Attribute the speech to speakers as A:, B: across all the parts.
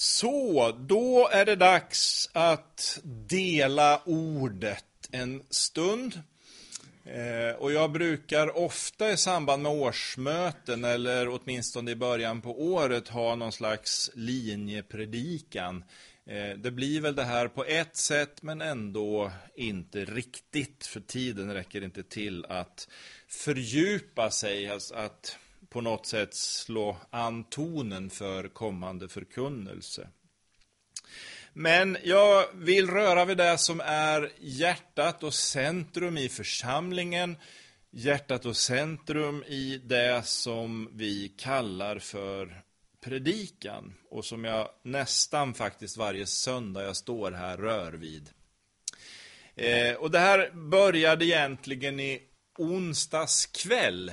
A: Så, då är det dags att dela ordet en stund. Eh, och jag brukar ofta i samband med årsmöten eller åtminstone i början på året ha någon slags linjepredikan. Eh, det blir väl det här på ett sätt men ändå inte riktigt för tiden räcker inte till att fördjupa sig, alltså att på något sätt slå an tonen för kommande förkunnelse. Men jag vill röra vid det som är hjärtat och centrum i församlingen, hjärtat och centrum i det som vi kallar för predikan och som jag nästan faktiskt varje söndag jag står här rör vid. Eh, och det här började egentligen i onsdags kväll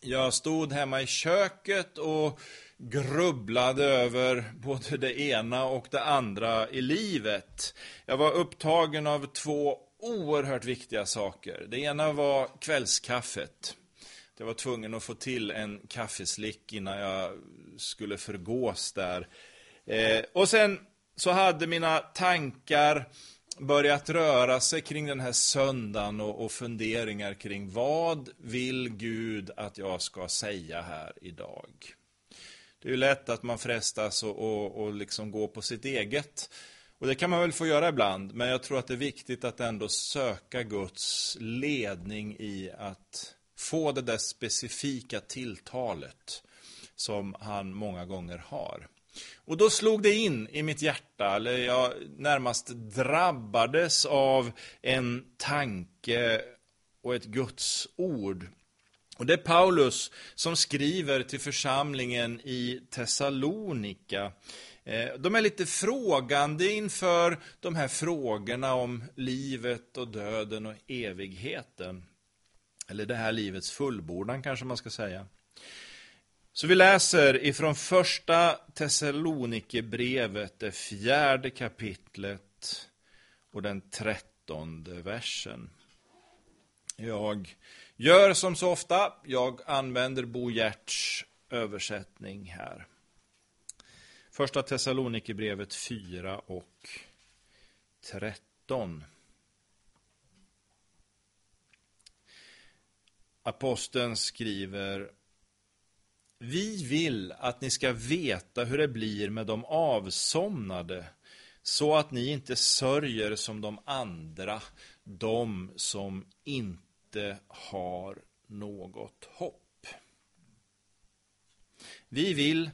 A: jag stod hemma i köket och grubblade över både det ena och det andra i livet. Jag var upptagen av två oerhört viktiga saker. Det ena var kvällskaffet. Jag var tvungen att få till en kaffeslick innan jag skulle förgås där. Eh, och sen så hade mina tankar börjat röra sig kring den här söndagen och, och funderingar kring vad vill Gud att jag ska säga här idag? Det är ju lätt att man frestas och, och, och liksom gå på sitt eget. Och det kan man väl få göra ibland, men jag tror att det är viktigt att ändå söka Guds ledning i att få det där specifika tilltalet som han många gånger har. Och då slog det in i mitt hjärta, eller jag närmast drabbades av en tanke och ett Guds ord. Och det är Paulus som skriver till församlingen i Thessalonika. Eh, de är lite frågande inför de här frågorna om livet och döden och evigheten. Eller det här livets fullbordan kanske man ska säga. Så vi läser ifrån första Thessalonikerbrevet, det fjärde kapitlet och den trettonde versen. Jag gör som så ofta, jag använder Bo Gerts översättning här. Första Thessalonikerbrevet 4 och 13. Aposteln skriver vi vill att ni ska veta hur det blir med de avsomnade, så att ni inte sörjer som de andra, de som inte har något hopp. Vi vill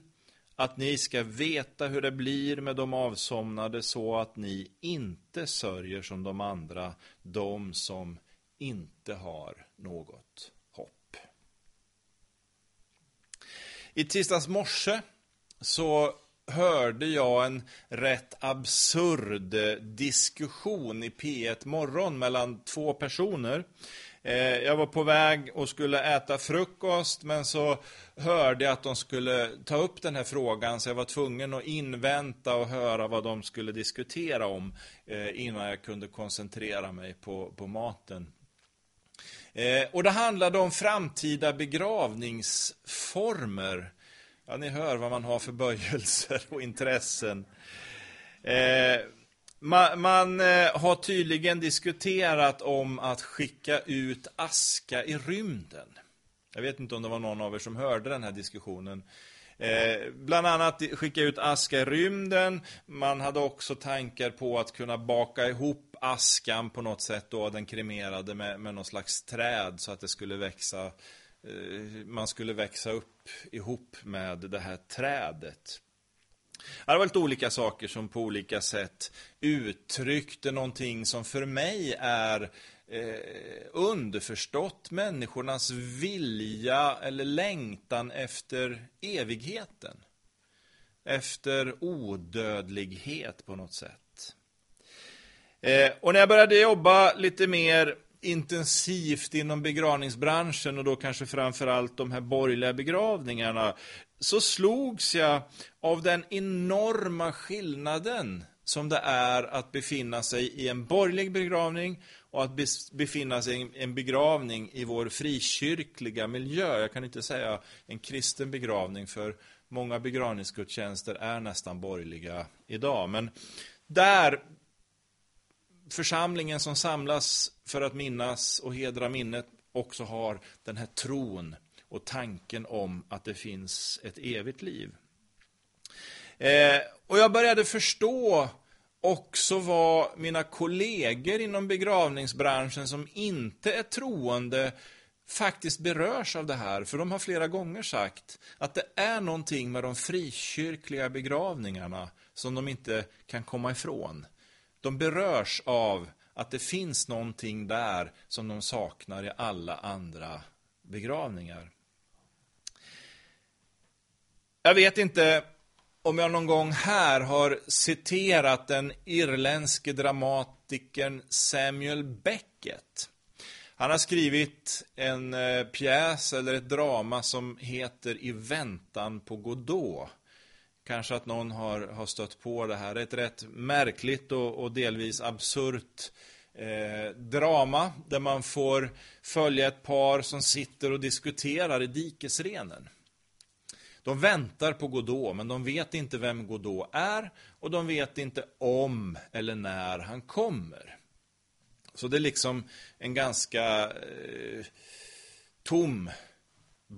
A: att ni ska veta hur det blir med de avsomnade så att ni inte sörjer som de andra, de som inte har något I tisdags morse så hörde jag en rätt absurd eh, diskussion i P1 Morgon mellan två personer. Eh, jag var på väg och skulle äta frukost men så hörde jag att de skulle ta upp den här frågan så jag var tvungen att invänta och höra vad de skulle diskutera om eh, innan jag kunde koncentrera mig på, på maten. Eh, och det handlade om framtida begravningsformer. Ja, ni hör vad man har för böjelser och intressen. Eh, man, man eh, har tydligen diskuterat om att skicka ut aska i rymden. Jag vet inte om det var någon av er som hörde den här diskussionen. Eh, bland annat skicka ut aska i rymden. Man hade också tankar på att kunna baka ihop askan på något sätt då, den kremerade med, med någon slags träd så att det skulle växa eh, man skulle växa upp ihop med det här trädet. Det var lite olika saker som på olika sätt uttryckte någonting som för mig är eh, underförstått människornas vilja eller längtan efter evigheten. Efter odödlighet på något sätt. Eh, och när jag började jobba lite mer intensivt inom begravningsbranschen och då kanske framförallt de här borgerliga begravningarna så slogs jag av den enorma skillnaden som det är att befinna sig i en borgerlig begravning och att befinna sig i en begravning i vår frikyrkliga miljö. Jag kan inte säga en kristen begravning för många begravningsgudstjänster är nästan borgerliga idag. Men där församlingen som samlas för att minnas och hedra minnet också har den här tron och tanken om att det finns ett evigt liv. Eh, och jag började förstå också vad mina kollegor inom begravningsbranschen som inte är troende faktiskt berörs av det här. För de har flera gånger sagt att det är någonting med de frikyrkliga begravningarna som de inte kan komma ifrån. De berörs av att det finns någonting där som de saknar i alla andra begravningar. Jag vet inte om jag någon gång här har citerat den irländske dramatikern Samuel Beckett. Han har skrivit en eh, pjäs eller ett drama som heter I väntan på Godot. Kanske att någon har, har stött på det här. Ett rätt märkligt och, och delvis absurt eh, drama där man får följa ett par som sitter och diskuterar i dikesrenen. De väntar på Godot, men de vet inte vem Godot är och de vet inte om eller när han kommer. Så det är liksom en ganska eh, tom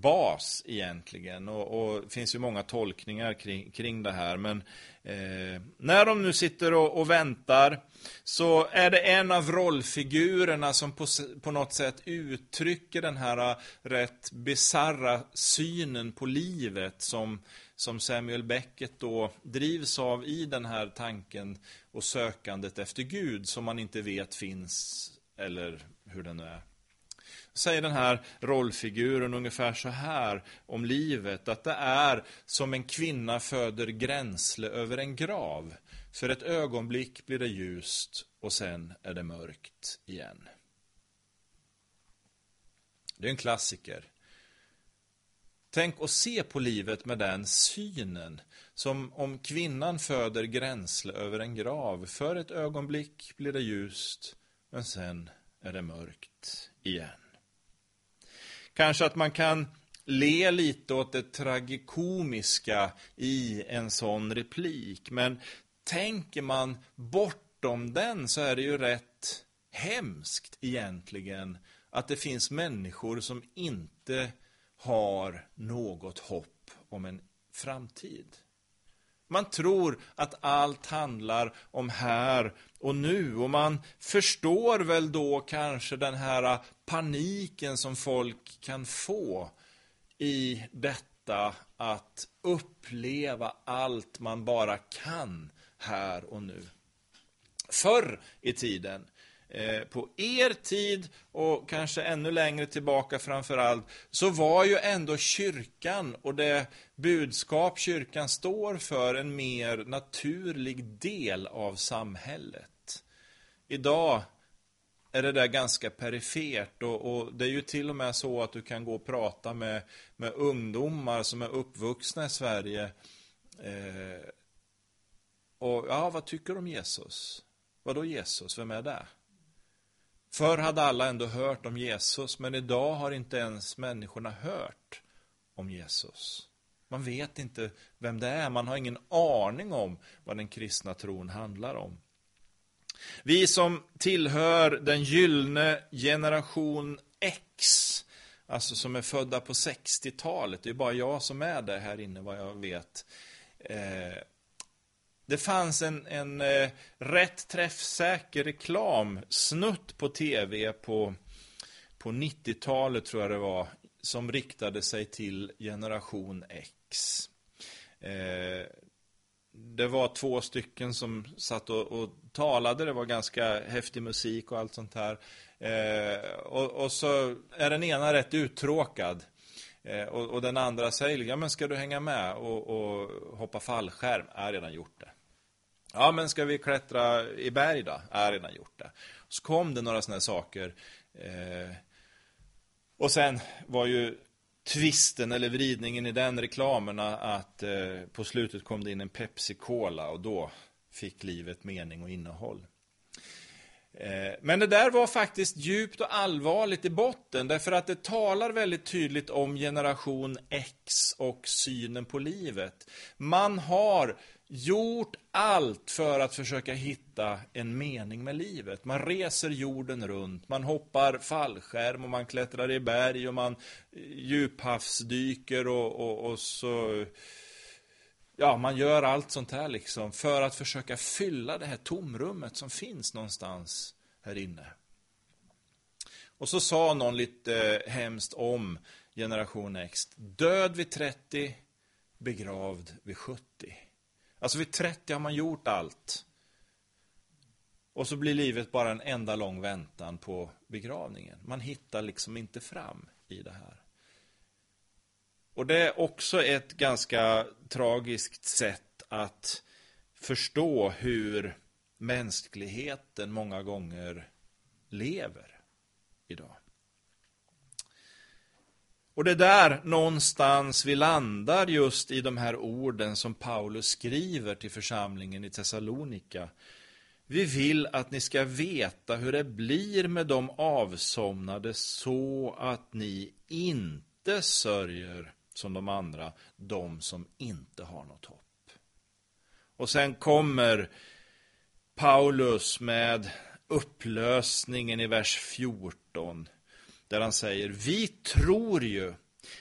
A: bas egentligen. Och, och det finns ju många tolkningar kring, kring det här. Men eh, när de nu sitter och, och, väntar så är det en av rollfigurerna som på, på något sätt uttrycker den här eh, rätt bizarra synen på livet som, som Samuel Beckett då drivs av i den här tanken och sökandet efter Gud som man inte vet finns eller hur den nu är säger den här rollfiguren ungefär så här om livet, att det är som en kvinna föder gränsle över en grav. För ett ögonblick blir det ljust och sen är det mörkt igen. Det är en klassiker. Tänk att se på livet med den synen, som om kvinnan föder gränsle över en grav. För ett ögonblick blir det ljust, men sen är det mörkt igen. Kanske att man kan le lite åt det tragikomiska i en sån replik. Men tänker man bortom den så är det ju rätt hemskt egentligen att det finns människor som inte har något hopp om en framtid. Man tror att allt handlar om här och nu och man förstår väl då kanske den här paniken som folk kan få i detta att uppleva allt man bara kan här och nu. Förr i tiden Eh, på er tid och kanske ännu längre tillbaka framför allt, så var ju ändå kyrkan och det budskap kyrkan står för en mer naturlig del av samhället. Idag är det där ganska perifert och, och, det är ju till och med så att du kan gå och prata med, med ungdomar som är uppvuxna i Sverige. Eh, och ja, vad tycker du om Jesus? Vadå Jesus? Vem är det? Förr hade alla ändå hört om Jesus, men idag har inte ens människorna hört om Jesus. Man vet inte vem det är, man har ingen aning om vad den kristna tron handlar om. Vi som tillhör den gyllene generation X, alltså som är födda på 60-talet, det är bara jag som är det här inne vad jag vet. Eh, det fanns en, en eh, rätt träffsäker reklamsnutt på tv på, på 90-talet tror jag det var, som riktade sig till generation X. Eh, det var två stycken som satt och, och, talade, det var ganska häftig musik och allt sånt här. Eh, och, och, så är den ena rätt uttråkad. Eh, och, och, den andra säger, ja men ska du hänga med och, och hoppa fallskärm? Jag har redan gjort det. Ja, men ska vi klättra i berg då? Jag har redan gjort det. Så kom det några sådana saker. Eh, och sen var ju tvisten, eller vridningen i den reklamen att eh, på slutet kom det in en Pepsi Cola och då fick livet mening och innehåll. Eh, men det där var faktiskt djupt och allvarligt i botten, därför att det talar väldigt tydligt om generation X och synen på livet. Man har gjort allt för att försöka hitta en mening med livet. Man reser jorden runt, man hoppar fallskärm och man klättrar i berg och man eh, djuphavsdyker och, och, och så ja, man gör allt sånt här liksom för att försöka fylla det här tomrummet som finns någonstans här inne. Och så sa någon lite eh, hemskt om generation X. Död vid 30, begravd vid 70. Alltså vid 30 har man gjort allt. Och så blir livet bara en enda lång väntan på begravningen. Man hittar liksom inte fram i det här. Och det är också ett ganska tragiskt sätt att förstå hur mänskligheten många gånger lever idag. Och det är där någonstans vi landar just i de här orden som Paulus skriver till församlingen i Thessalonika. Vi vill att ni ska veta hur det blir med de avsomnade så att ni inte sörjer som de andra, de som inte har något hopp. Och sen kommer Paulus med upplösningen i vers 14 där han säger Vi tror ju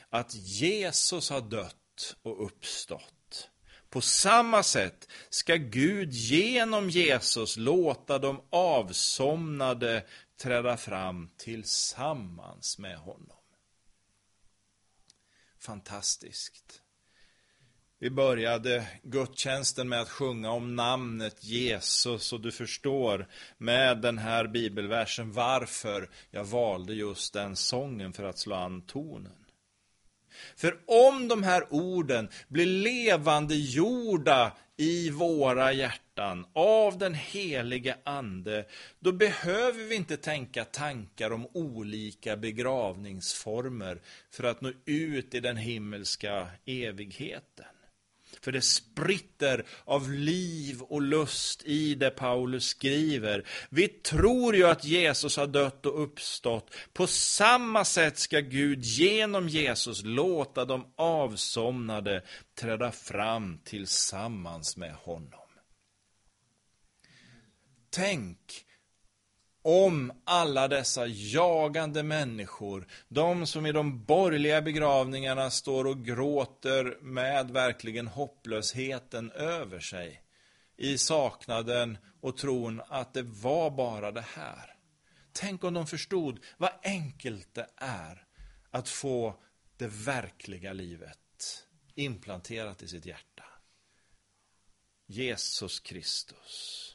A: att Jesus har dött och uppstått. På samma sätt ska Gud genom Jesus låta de avsomnade träda fram tillsammans med honom fantastiskt. Vi började gudstjänsten med att sjunga om namnet Jesus och du förstår med den här bibelversen varför jag valde just den sången för att slå an tonen. För om de här orden blir levande gjorda i våra hjärtan av den helige Ande, då behöver vi inte tänka tankar om olika begravningsformer för att nå ut i den himmelska evigheten. För det spritter av liv och lust i det Paulus skriver. Vi tror ju att Jesus har dött och uppstått. På samma sätt ska Gud genom Jesus låta de avsomnade träda fram tillsammans med honom. Tänk om alla dessa jagande människor, de som i de borgerliga begravningarna står och gråter med verkligen hopplösheten över sig, i saknaden och tron att det var bara det här. Tänk om de förstod vad enkelt det är att få det verkliga livet implanterat i sitt hjärta. Jesus Kristus.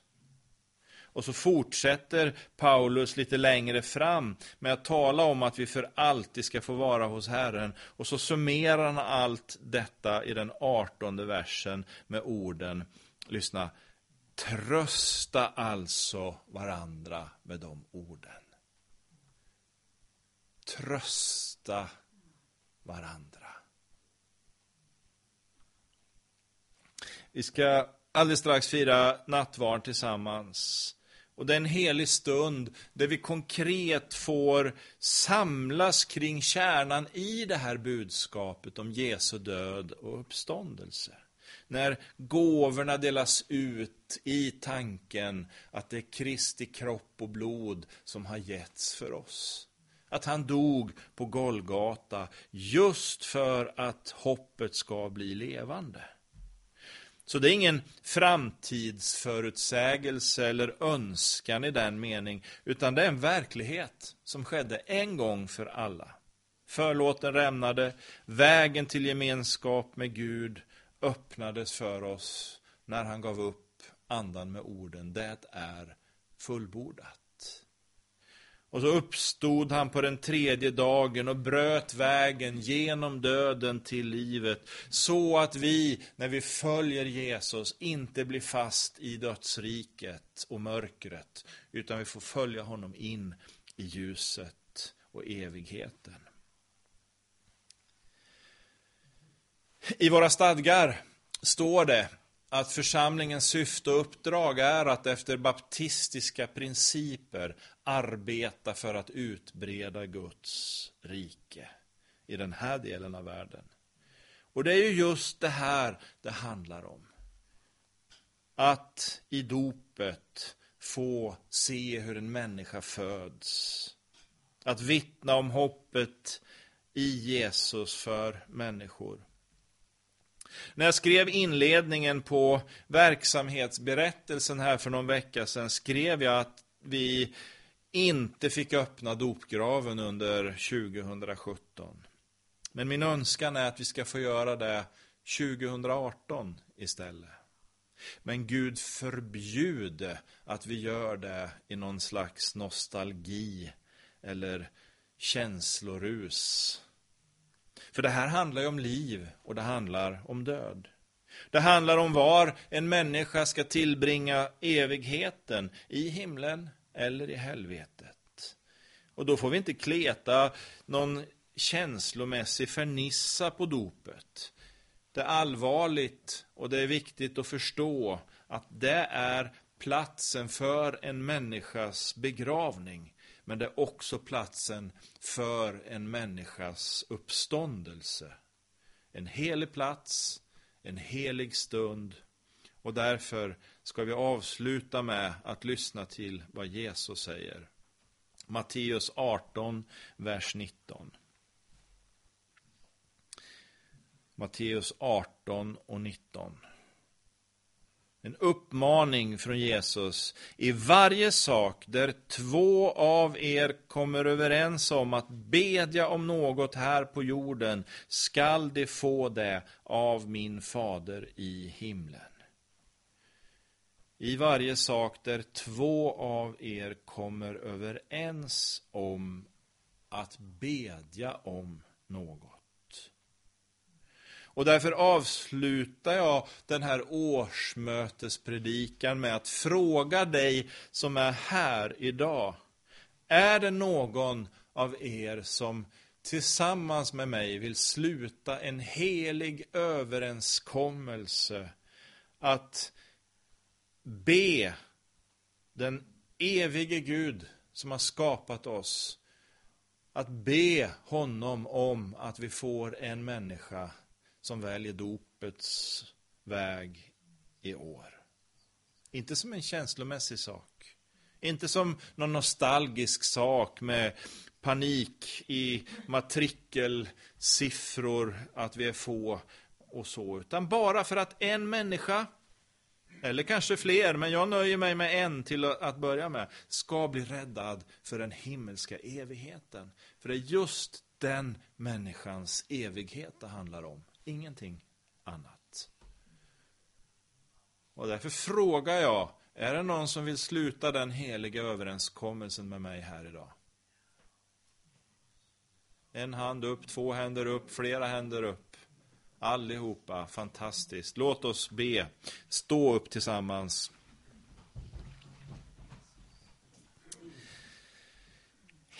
A: Och så fortsätter Paulus lite längre fram med att tala om att vi för alltid ska få vara hos Herren. Och så summerar han allt detta i den artonde versen med orden, lyssna, trösta alltså varandra med de orden. Trösta varandra. Vi ska alldeles strax fira nattvard tillsammans. Och det är en helig stund där vi konkret får samlas kring kärnan i det här budskapet om Jesu död och uppståndelse. När gåvorna delas ut i tanken att det är Kristi kropp och blod som har getts för oss. Att han dog på Golgata just för att hoppet ska bli levande. Så det är ingen framtidsförutsägelse eller önskan i den mening, utan det är en verklighet som skedde en gång för alla. Förlåten rämnade, vägen till gemenskap med Gud öppnades för oss när han gav upp andan med orden, det är fullbordat. Och så uppstod han på den tredje dagen och bröt vägen genom döden till livet. Så att vi, när vi följer Jesus, inte blir fast i dödsriket och mörkret. Utan vi får följa honom in i ljuset och evigheten. I våra stadgar står det att församlingens syfte och uppdrag är att efter baptistiska principer arbeta för att utbreda Guds rike i den här delen av världen. Och det är ju just det här det handlar om. Att i dopet få se hur en människa föds. Att vittna om hoppet i Jesus för människor. När jag skrev inledningen på verksamhetsberättelsen här för någon vecka sedan skrev jag att vi inte fick öppna dopgraven under 2017. Men min önskan är att vi ska få göra det 2018 istället. Men Gud förbjude att vi gör det i någon slags nostalgi eller känslorus. För det här handlar ju om liv och det handlar om död. Det handlar om var en människa ska tillbringa evigheten, i himlen eller i helvetet. Och då får vi inte kleta någon känslomässig fernissa på dopet. Det är allvarligt och det är viktigt att förstå att det är platsen för en människas begravning. Men det är också platsen för en människas uppståndelse. En helig plats, en helig stund. Och därför ska vi avsluta med att lyssna till vad Jesus säger. Matteus 18, vers 19. Matteus 18 och 19. En uppmaning från Jesus. I varje sak där två av er kommer överens om att bedja om något här på jorden skall de få det av min fader i himlen. I varje sak där två av er kommer överens om att bedja om något. Och därför avslutar jag den här årsmötespredikan med att fråga dig som är här idag. Är det någon av er som tillsammans med mig vill sluta en helig överenskommelse att be den evige Gud som har skapat oss att be honom om att vi får en människa som väljer dopets väg i år. Inte som en känslomässig sak. Inte som någon nostalgisk sak med panik i matrikelsiffror att vi är få och så. Utan bara för att en människa, eller kanske fler, men jag nöjer mig med en till att börja med, ska bli räddad för den himmelska evigheten. För det är just den människans evighet det handlar om ingenting annat. Och därför frågar jag, är det någon som vill sluta den heliga överenskommelsen med mig här idag? En hand upp, två händer upp, flera händer upp. Allihopa, fantastiskt. Låt oss be. Stå upp tillsammans.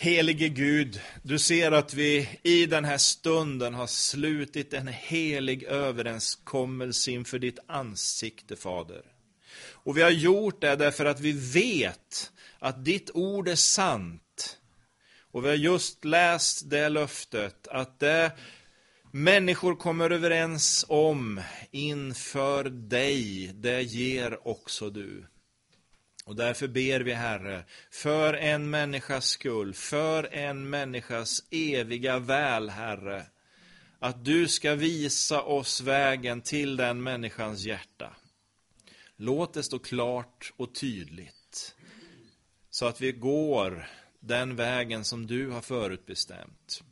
A: Helige Gud, du ser att vi i den här stunden har slutit en helig överenskommelse inför ditt ansikte, Fader. Och vi har gjort det därför att vi vet att ditt ord är sant. Och vi har just läst det löftet, att det människor kommer överens om inför dig, det ger också du. Och därför ber vi, Herre, för en människas skull, för en människas eviga väl, Herre, att du ska visa oss vägen till den människans hjärta. Låt det stå klart och tydligt, så att vi går den vägen som du har förutbestämt.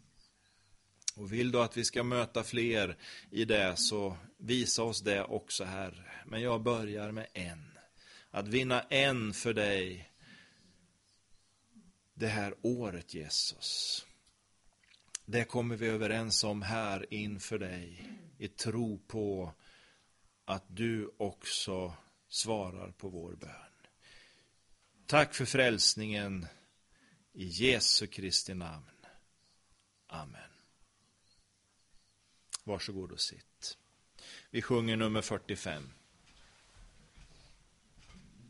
A: Och vill du att vi ska möta fler i det, så visa oss det också, Herre. Men jag börjar med en. Att vinna en för dig det här året, Jesus. Det kommer vi överens om här inför dig i tro på att du också svarar på vår bön. Tack för frälsningen i Jesu Kristi namn. Amen. Varsågod och sitt. Vi sjunger nummer 45.